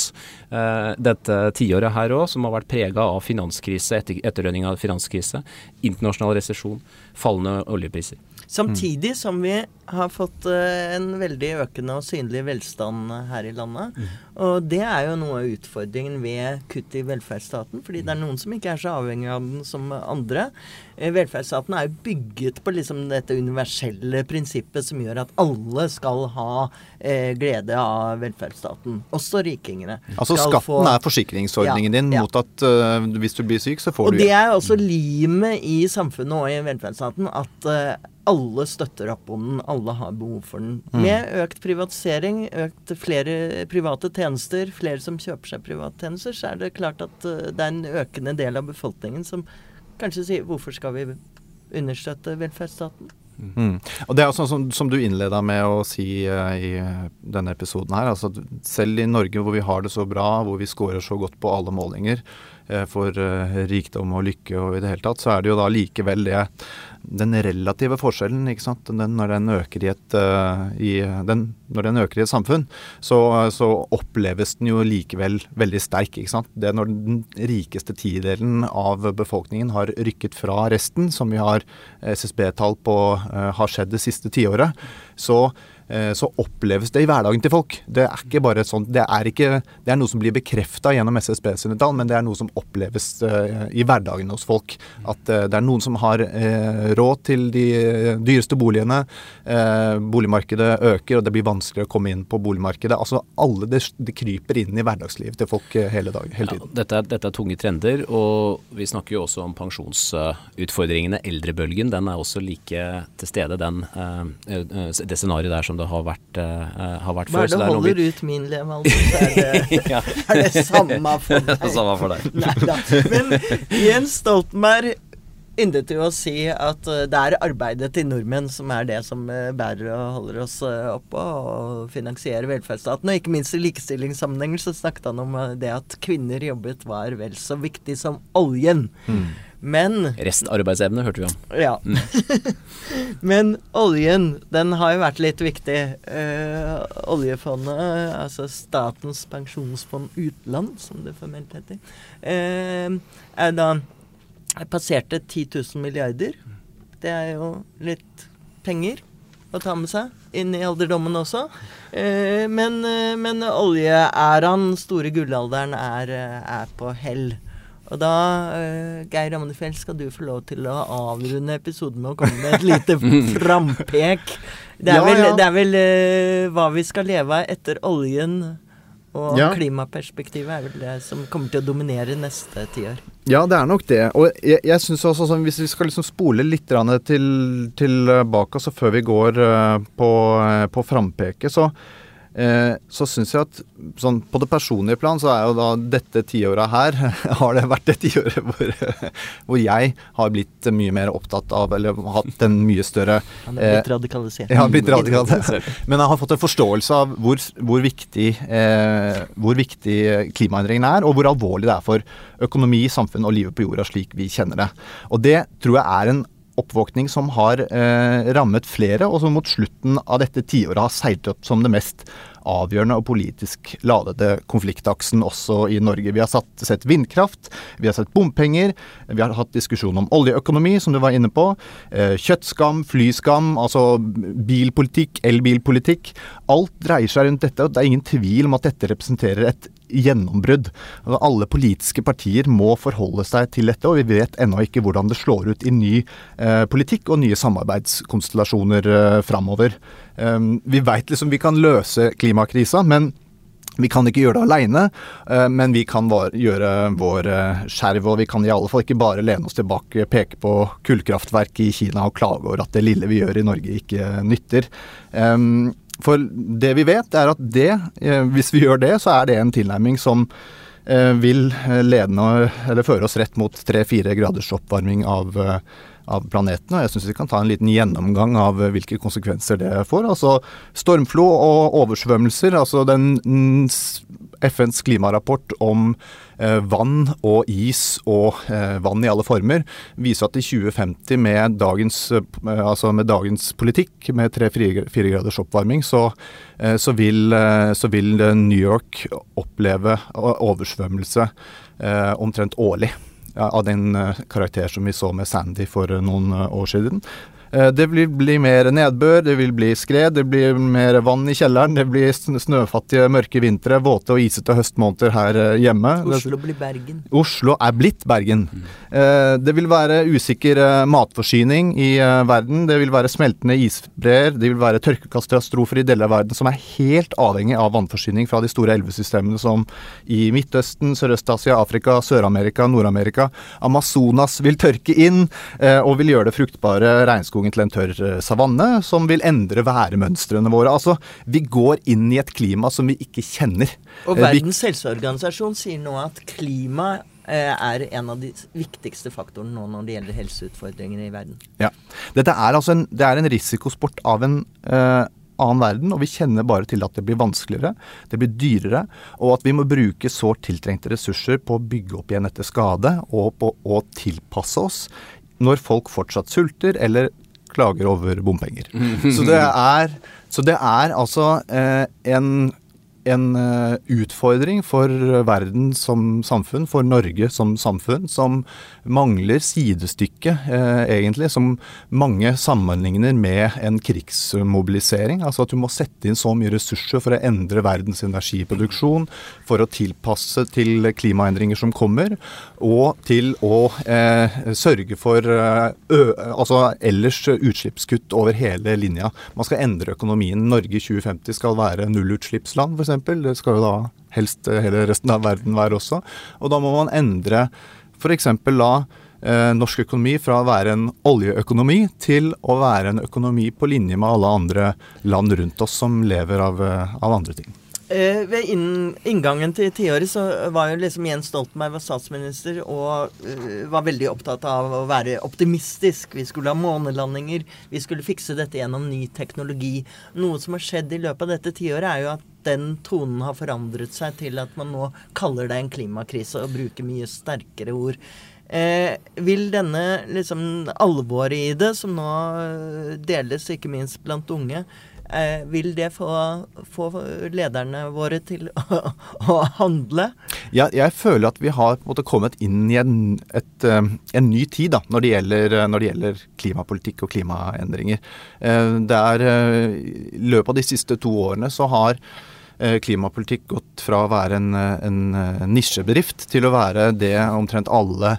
uh, dette tiåret her òg, som har vært prega av finanskrise, etter, etterdønning av finanskrise, internasjonal resesjon, fallende oljepriser. Samtidig som vi har fått eh, en veldig økende og synlig velstand her i landet. Og det er jo noe av utfordringen ved kutt i velferdsstaten. Fordi det er noen som ikke er så avhengig av den som andre. Eh, Velferdsstaten er jo bygget på liksom dette universelle prinsippet som gjør at alle skal ha eh, glede av velferdsstaten. Også rikingene. Altså Skatten få- er forsikringsordningen Ja, din ja. mot at uh, hvis du blir syk, så får Og du det er også limet i samfunnet og i velferdsstaten at eh, alle støtter opp om den, alle har behov for den. Mm. Med økt privatisering, økt flere private tjenester, flere som kjøper seg private tjenester, så er det klart at eh, det er en økende del av befolkningen som kanskje sier hvorfor skal vi understøtte velferdsstaten? Mm. Og det er også som, som du innleda med å si uh, i denne episoden her. Altså, selv i Norge hvor vi har det så bra, hvor vi scorer så godt på alle målinger uh, for uh, rikdom og lykke og i det hele tatt, så er det jo da likevel det den relative forskjellen. Den, når, den øker i et, uh, i, den, når den øker i et samfunn, så, så oppleves den jo likevel veldig sterk. Det er når den rikeste tidelen av befolkningen har rykket fra resten, som vi har SSB-tall på uh, har skjedd det siste tiåret, så eh, så oppleves det i hverdagen til folk. Det er ikke bare sånn, det er, ikke, det er noe som blir bekrefta gjennom SSB sine tall, men det er noe som oppleves eh, i hverdagen hos folk. At eh, det er noen som har eh, råd til de eh, dyreste boligene. Eh, boligmarkedet øker, og det blir vanskeligere å komme inn på boligmarkedet. Altså alle det, det kryper inn i hverdagslivet til folk eh, hele, dag, hele Ja, tiden. dette, er, dette er tunge trender, og vi snakker jo også om pensjonsutfordringene. Eldrebølgen den er også like til stede, den, eh, eh, det scenarioet der som det har vært, eh, har vært Bare før. så det er noe holder ut min levealder, så er det, Ja. er det samme for deg. Samme for deg. Neida. Men Jens Stoltenberg yndet jo å si at eh, det er arbeidet til nordmenn som er det som eh, bærer og holder oss eh, oppe og finansierer velferdsstaten. Og ikke minst i likestillingssammenhenger så snakket han om eh, det at kvinner jobbet var vel så viktig som oljen. Men Restarbeidsevne hørte vi om. ja. Men oljen, den har jo vært litt viktig. Eh, oljefondet, altså Statens pensjonsfond utland, som det formelt heter, eh, er da passerte 10 000 milliarder. Det er jo litt penger å ta med seg inn i alderdommen også. Eh, men, men oljeæraen, store gullalderen, er, er på hell. Og da, eh, Geir Amnefjell, skal du få lov til å avrunde episoden med å komme med et lite frampek. Det er Ja, vel, ja. Det er vel uh, hva vi skal leve av etter oljen. Og Ja. klimaperspektivet er vel det som kommer til å dominere neste tiår. Ja, det er nok det. Og jeg, jeg synes også sånn, Hvis vi skal liksom spole litt til, tilbake, altså før vi går uh, på, uh, på frampeket, så, eh, så syns jeg at sånn, på det personlige plan så er jo da dette tiåret her har det vært det tiåret hvor, hvor jeg har blitt mye mer opptatt av, eller hatt en mye større Han er blitt Eh, radikalisert. Ja, blitt radikalisert. Men jeg har fått en forståelse av hvor, hvor, viktig, eh, hvor viktig klimaendringene er, og hvor alvorlig det er for økonomi, samfunn og livet på jorda slik vi kjenner det. Og det tror jeg er en oppvåkning som har eh, rammet flere, og som mot slutten av dette tiåret har seilt opp som det mest avgjørende og politisk ladede konfliktaksen også i Norge. Vi har satt, sett vindkraft, vi har sett bompenger, vi har hatt diskusjon om oljeøkonomi, som du var inne på. Eh, kjøttskam, flyskam, altså bilpolitikk, elbilpolitikk. Alt dreier seg rundt dette, og det er ingen tvil om at dette representerer et gjennombrudd. Altså, alle politiske partier må forholde seg til dette, og vi vet ennå ikke hvordan det slår ut i ny eh, politikk og nye samarbeidskonstellasjoner eh, framover. Eh, vi veit liksom vi kan løse klimakrisa, men vi kan ikke gjøre det aleine, men vi kan gjøre vår eh, skjerv. Og vi kan i alle fall ikke bare lene oss tilbake, peke på kullkraftverk i Kina og klage over at det lille vi gjør i Norge ikke nytter. For det vi vet, er at det, eh, hvis vi gjør det, så er det en tilnærming som eh, vil eh, lede eller føre oss rett mot tre-fire graders oppvarming av, av planeten. Og jeg syns vi kan ta en liten gjennomgang av hvilke konsekvenser det får. Altså stormflo og oversvømmelser. Altså den mm, FNs klimarapport om vann og is og eh, vann i alle former viser at i 2050 med dagens, eh, altså med dagens politikk, med tre-fire graders oppvarming, så, eh, så, vil, eh, så vil eh, New York oppleve oversvømmelse eh, omtrent årlig. Av den eh, karakter som vi så med Sandy for eh, noen eh, år siden. Eh, Det vil bli mer nedbør, det vil bli skred, det blir mer vann i kjelleren, det blir snøfattige mørke vintre, våte og isete høstmåneder her eh, hjemme. Oslo blir Bergen. Oslo er blitt Bergen. Mm. det vil være usikker eh, matforsyning i eh, verden. Det vil være smeltende isbreer. Det vil være tørkekatastrofer i deler av verden som er helt avhengig av vannforsyning fra de store elvesystemene som i Midtøsten, Sørøst-Asia, Afrika, Sør-Amerika, Nord-Amerika. Amazonas vil tørke inn eh, og vil gjøre det fruktbare regnskogen til en tørr eh, savanne, som vil endre væremønstrene våre. Altså, vi går inn i et klima som vi ikke kjenner. Og Eh, Verdens helseorganisasjon sier nå at klima eh, er en av de viktigste faktorene nå når det gjelder helseutfordringer i verden. Ja. Dette er altså en, det er en risikosport av en eh, annen verden, og vi kjenner bare til at det blir vanskeligere, det blir dyrere, og at vi må bruke sårt tiltrengte ressurser på å bygge opp igjen etter skade, og på å tilpasse oss når folk fortsatt sulter eller klager over bompenger. Så det er, så det er altså eh, en en eh, utfordring for verden som samfunn, for Norge som samfunn, som mangler sidestykke, eh, egentlig. Som mange sammenligner med en krigsmobilisering. Altså at du må sette inn så mye ressurser for å endre verdens energiproduksjon, for å tilpasse til klimaendringer som kommer, og til å eh, sørge for eh, ø, altså ellers utslippskutt over hele linja. Man skal endre økonomien. Norge i 2050 skal være nullutslippsland, f.eks. Det skal jo da helst hele resten av verden være også. Og da må man endre f.eks. la eh, norsk økonomi fra å være en oljeøkonomi til å være en økonomi på linje med alle andre land rundt oss som lever av, eh, av andre ting. Eh, ved inn, inngangen til tiåret så var jo liksom Jens Stoltenberg var statsminister og eh, var veldig opptatt av å være optimistisk. Vi skulle ha månelandinger, vi skulle fikse dette gjennom ny teknologi. Noe som har skjedd i løpet av dette tiåret, er jo at den tonen har forandret seg til at man nå kaller det en klimakrise og bruker mye sterkere ord. Eh, vil denne liksom alvoret i det, som nå eh, deles ikke minst blant unge, eh, vil det få, få lederne våre til å, å handle? Jeg, jeg føler at vi har måte kommet inn i en, et, eh, en ny tid da, når det, gjelder, eh, når det gjelder klimapolitikk og klimaendringer. Eh, er, eh, I løpet av de siste to årene så har klimapolitikk gått fra å være en, en nisjebedrift til å være det omtrent alle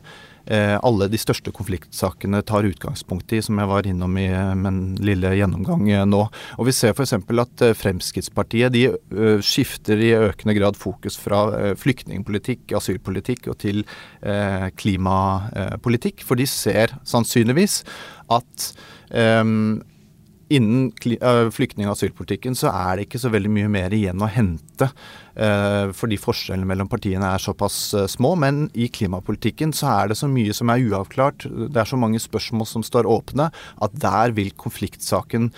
alle de største konfliktsakene tar utgangspunkt i, som jeg var innom i min en lille gjennomgang eh, nå. Og Vi ser f.eks. at eh, Fremskrittspartiet de eh, skifter i økende grad fokus fra eh, flyktningpolitikk, asylpolitikk og til eh, klimapolitikk. For de ser sannsynligvis at eh, Innen eh, flyktning- og asylpolitikken så er det ikke så veldig mye mer igjen å hente. eh, fordi forskjellene mellom partiene er såpass eh, små. Men i klimapolitikken så er det så mye som er uavklart. Det er så mange spørsmål som står åpne, at der vil konfliktsaken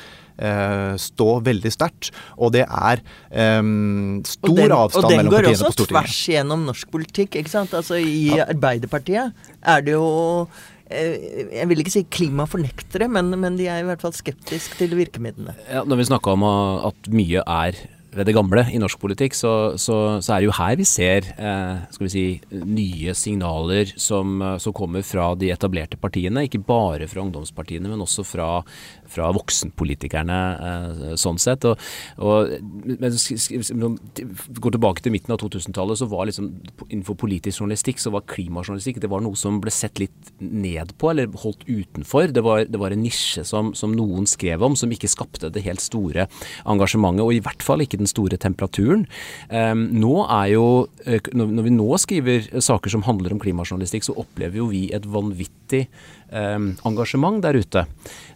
stå veldig sterkt. Og det er um, stor den, avstand og den går også tvers gjennom norsk politikk. ikke sant? Altså I Arbeiderpartiet er det jo Jeg vil ikke si klimafornektere, men, men de er i hvert fall skeptiske til virkemidlene. Ja, når vi snakka om at mye er ved det gamle i norsk politikk, så, så, så er det jo her vi ser eh, skal vi si, nye signaler som, eh, som kommer fra de etablerte partiene. Ikke bare fra ungdomspartiene, men også fra, fra voksenpolitikerne eh, sånn sett. Og, og, men går tilbake til midten av 2000-tallet, så var liksom innenfor politisk journalistikk så var klimajournalistikk det var noe som ble sett litt ned på, eller holdt utenfor. Det var, det var en nisje som, som noen skrev om, som ikke skapte det helt store engasjementet, og i hvert fall ikke den store temperaturen. Nå er jo, eh, når vi nå skriver saker som handler om klimajournalistikk, så opplever jo vi et vanvittig engasjement der ute.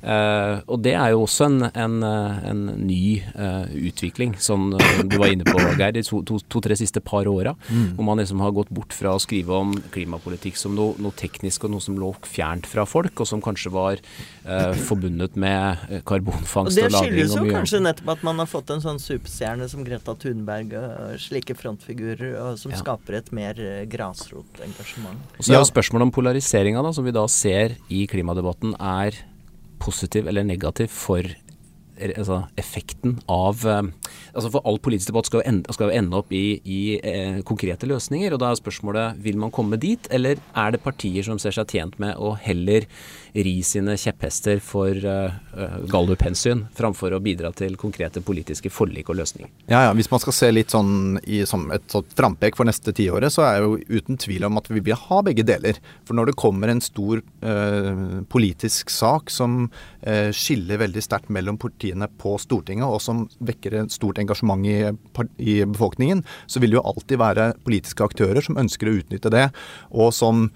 Eh, og det er jo også en, en, eh, en ny eh, utvikling, som eh, du var inne på, Geir, de to-tre to, to, siste par åra. Hvor man liksom har gått bort fra å skrive om klimapolitikk som noe, noe teknisk og noe som lå fjernt fra folk, og som kanskje var eh, forbundet med karbonfangst Og lagring det og, lagring skyldes og jo kanskje nettopp at man har fått en sånn superstjerne som Greta Thunberg og slike frontfigurer, og som Ja. skaper et mer eh, grasrotengasjement. Og så er Ja. jo spørsmålet om polariseringa, da, som vi da ser i klimadebatten, er positiv eller negativ for altså, effekten av eh, altså For all politisk debatt skal jo ende, skal jo ende opp i, i eh, konkrete løsninger. og Da er spørsmålet vil man komme dit, eller er det partier som ser seg tjent med å heller ri sine kjepphester for eh, gallup-hensyn, framfor å bidra til konkrete politiske forlik og løsninger? Ja, ja, Hvis man skal se litt sånn i, som et sånt frampek for neste tiåret, så er jo uten tvil om at vi vil ha begge deler. For når det kommer en stor eh, politisk sak som uh, skiller veldig sterkt mellom partiene på Stortinget, og som vekker et stort engasjement i, i, befolkningen, så vil det jo alltid være politiske aktører som ønsker å utnytte det, og som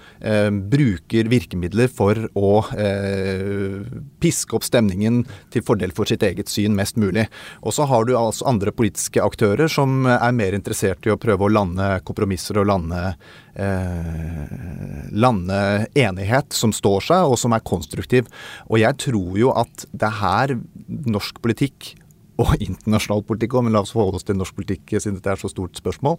bruker virkemidler for å eh, piske opp stemningen til fordel for sitt eget syn mest mulig. Og så har du altså andre politiske aktører som er mer interessert i å prøve å lande kompromisser og lande, eh, lande enighet som står seg, og som er konstruktiv. Og jeg tror jo at det er her norsk politikk og internasjonal politikk òg, men la oss forholde oss til norsk politikk siden dette er så stort spørsmål,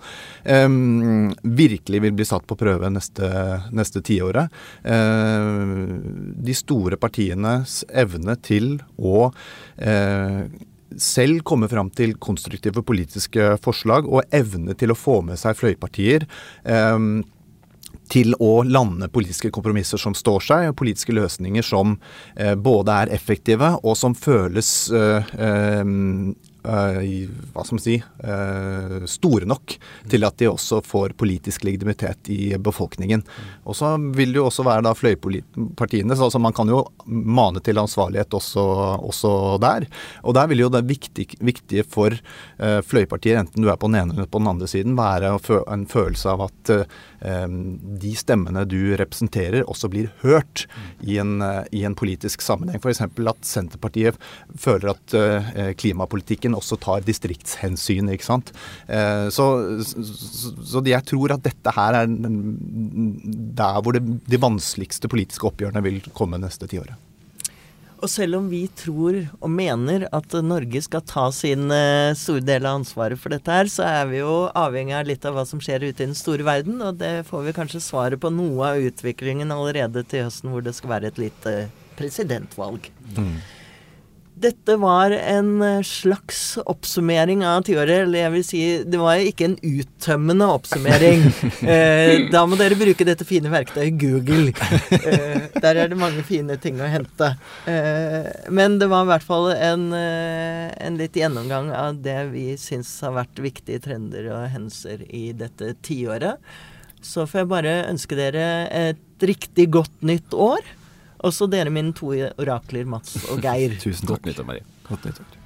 virkelig vil bli satt på prøve neste, neste tiåret. De store partienes evne til å uh, selv komme fram til konstruktive politiske forslag og evne til å få med seg fløypartier. Um, til å lande politiske kompromisser som står seg, og politiske løsninger som eh, både er effektive og som føles eh, eh, hva skal man si uh, store nok til at de også får politisk legitimitet i befolkningen. Og så vil det jo også være da fløypartiene, så man kan jo mane til ansvarlighet også, også der. Og der vil jo det viktig, viktige for uh, fløypartier, enten du er på den ene eller på den andre siden, være en følelse av at de stemmene du representerer, også blir hørt i en, i en politisk sammenheng. F.eks. at Senterpartiet føler at klimapolitikken politikken også tar distriktshensyn. ikke sant? Eh, så, så, jeg tror at dette her er der hvor det, de vanskeligste politiske oppgjørene vil komme neste tiåret. Og selv om vi tror og mener at Norge skal ta sin uh, store del av ansvaret for dette her, så er vi jo avhengig av litt av hva som skjer ute i den store verden. Og det får vi kanskje svaret på noe av utviklingen allerede til høsten, hvor det skal være et lite presidentvalg. Mm. Dette var en eh, slags oppsummering av tiåret. Eller jeg vil si, det var ikke en uttømmende oppsummering. eh, da må dere bruke dette fine verktøyet Google. Eh, der er det mange fine ting å hente. Eh, men det var i hvert fall en, eh, en litt gjennomgang av det vi syns har vært viktige trender og hendelser i dette tiåret. Så får jeg bare ønske dere et riktig godt nytt år. Også dere mine to orakler, Mats og Geir. Tusen takk. Godt nyttår, Marie. Godt nyttår.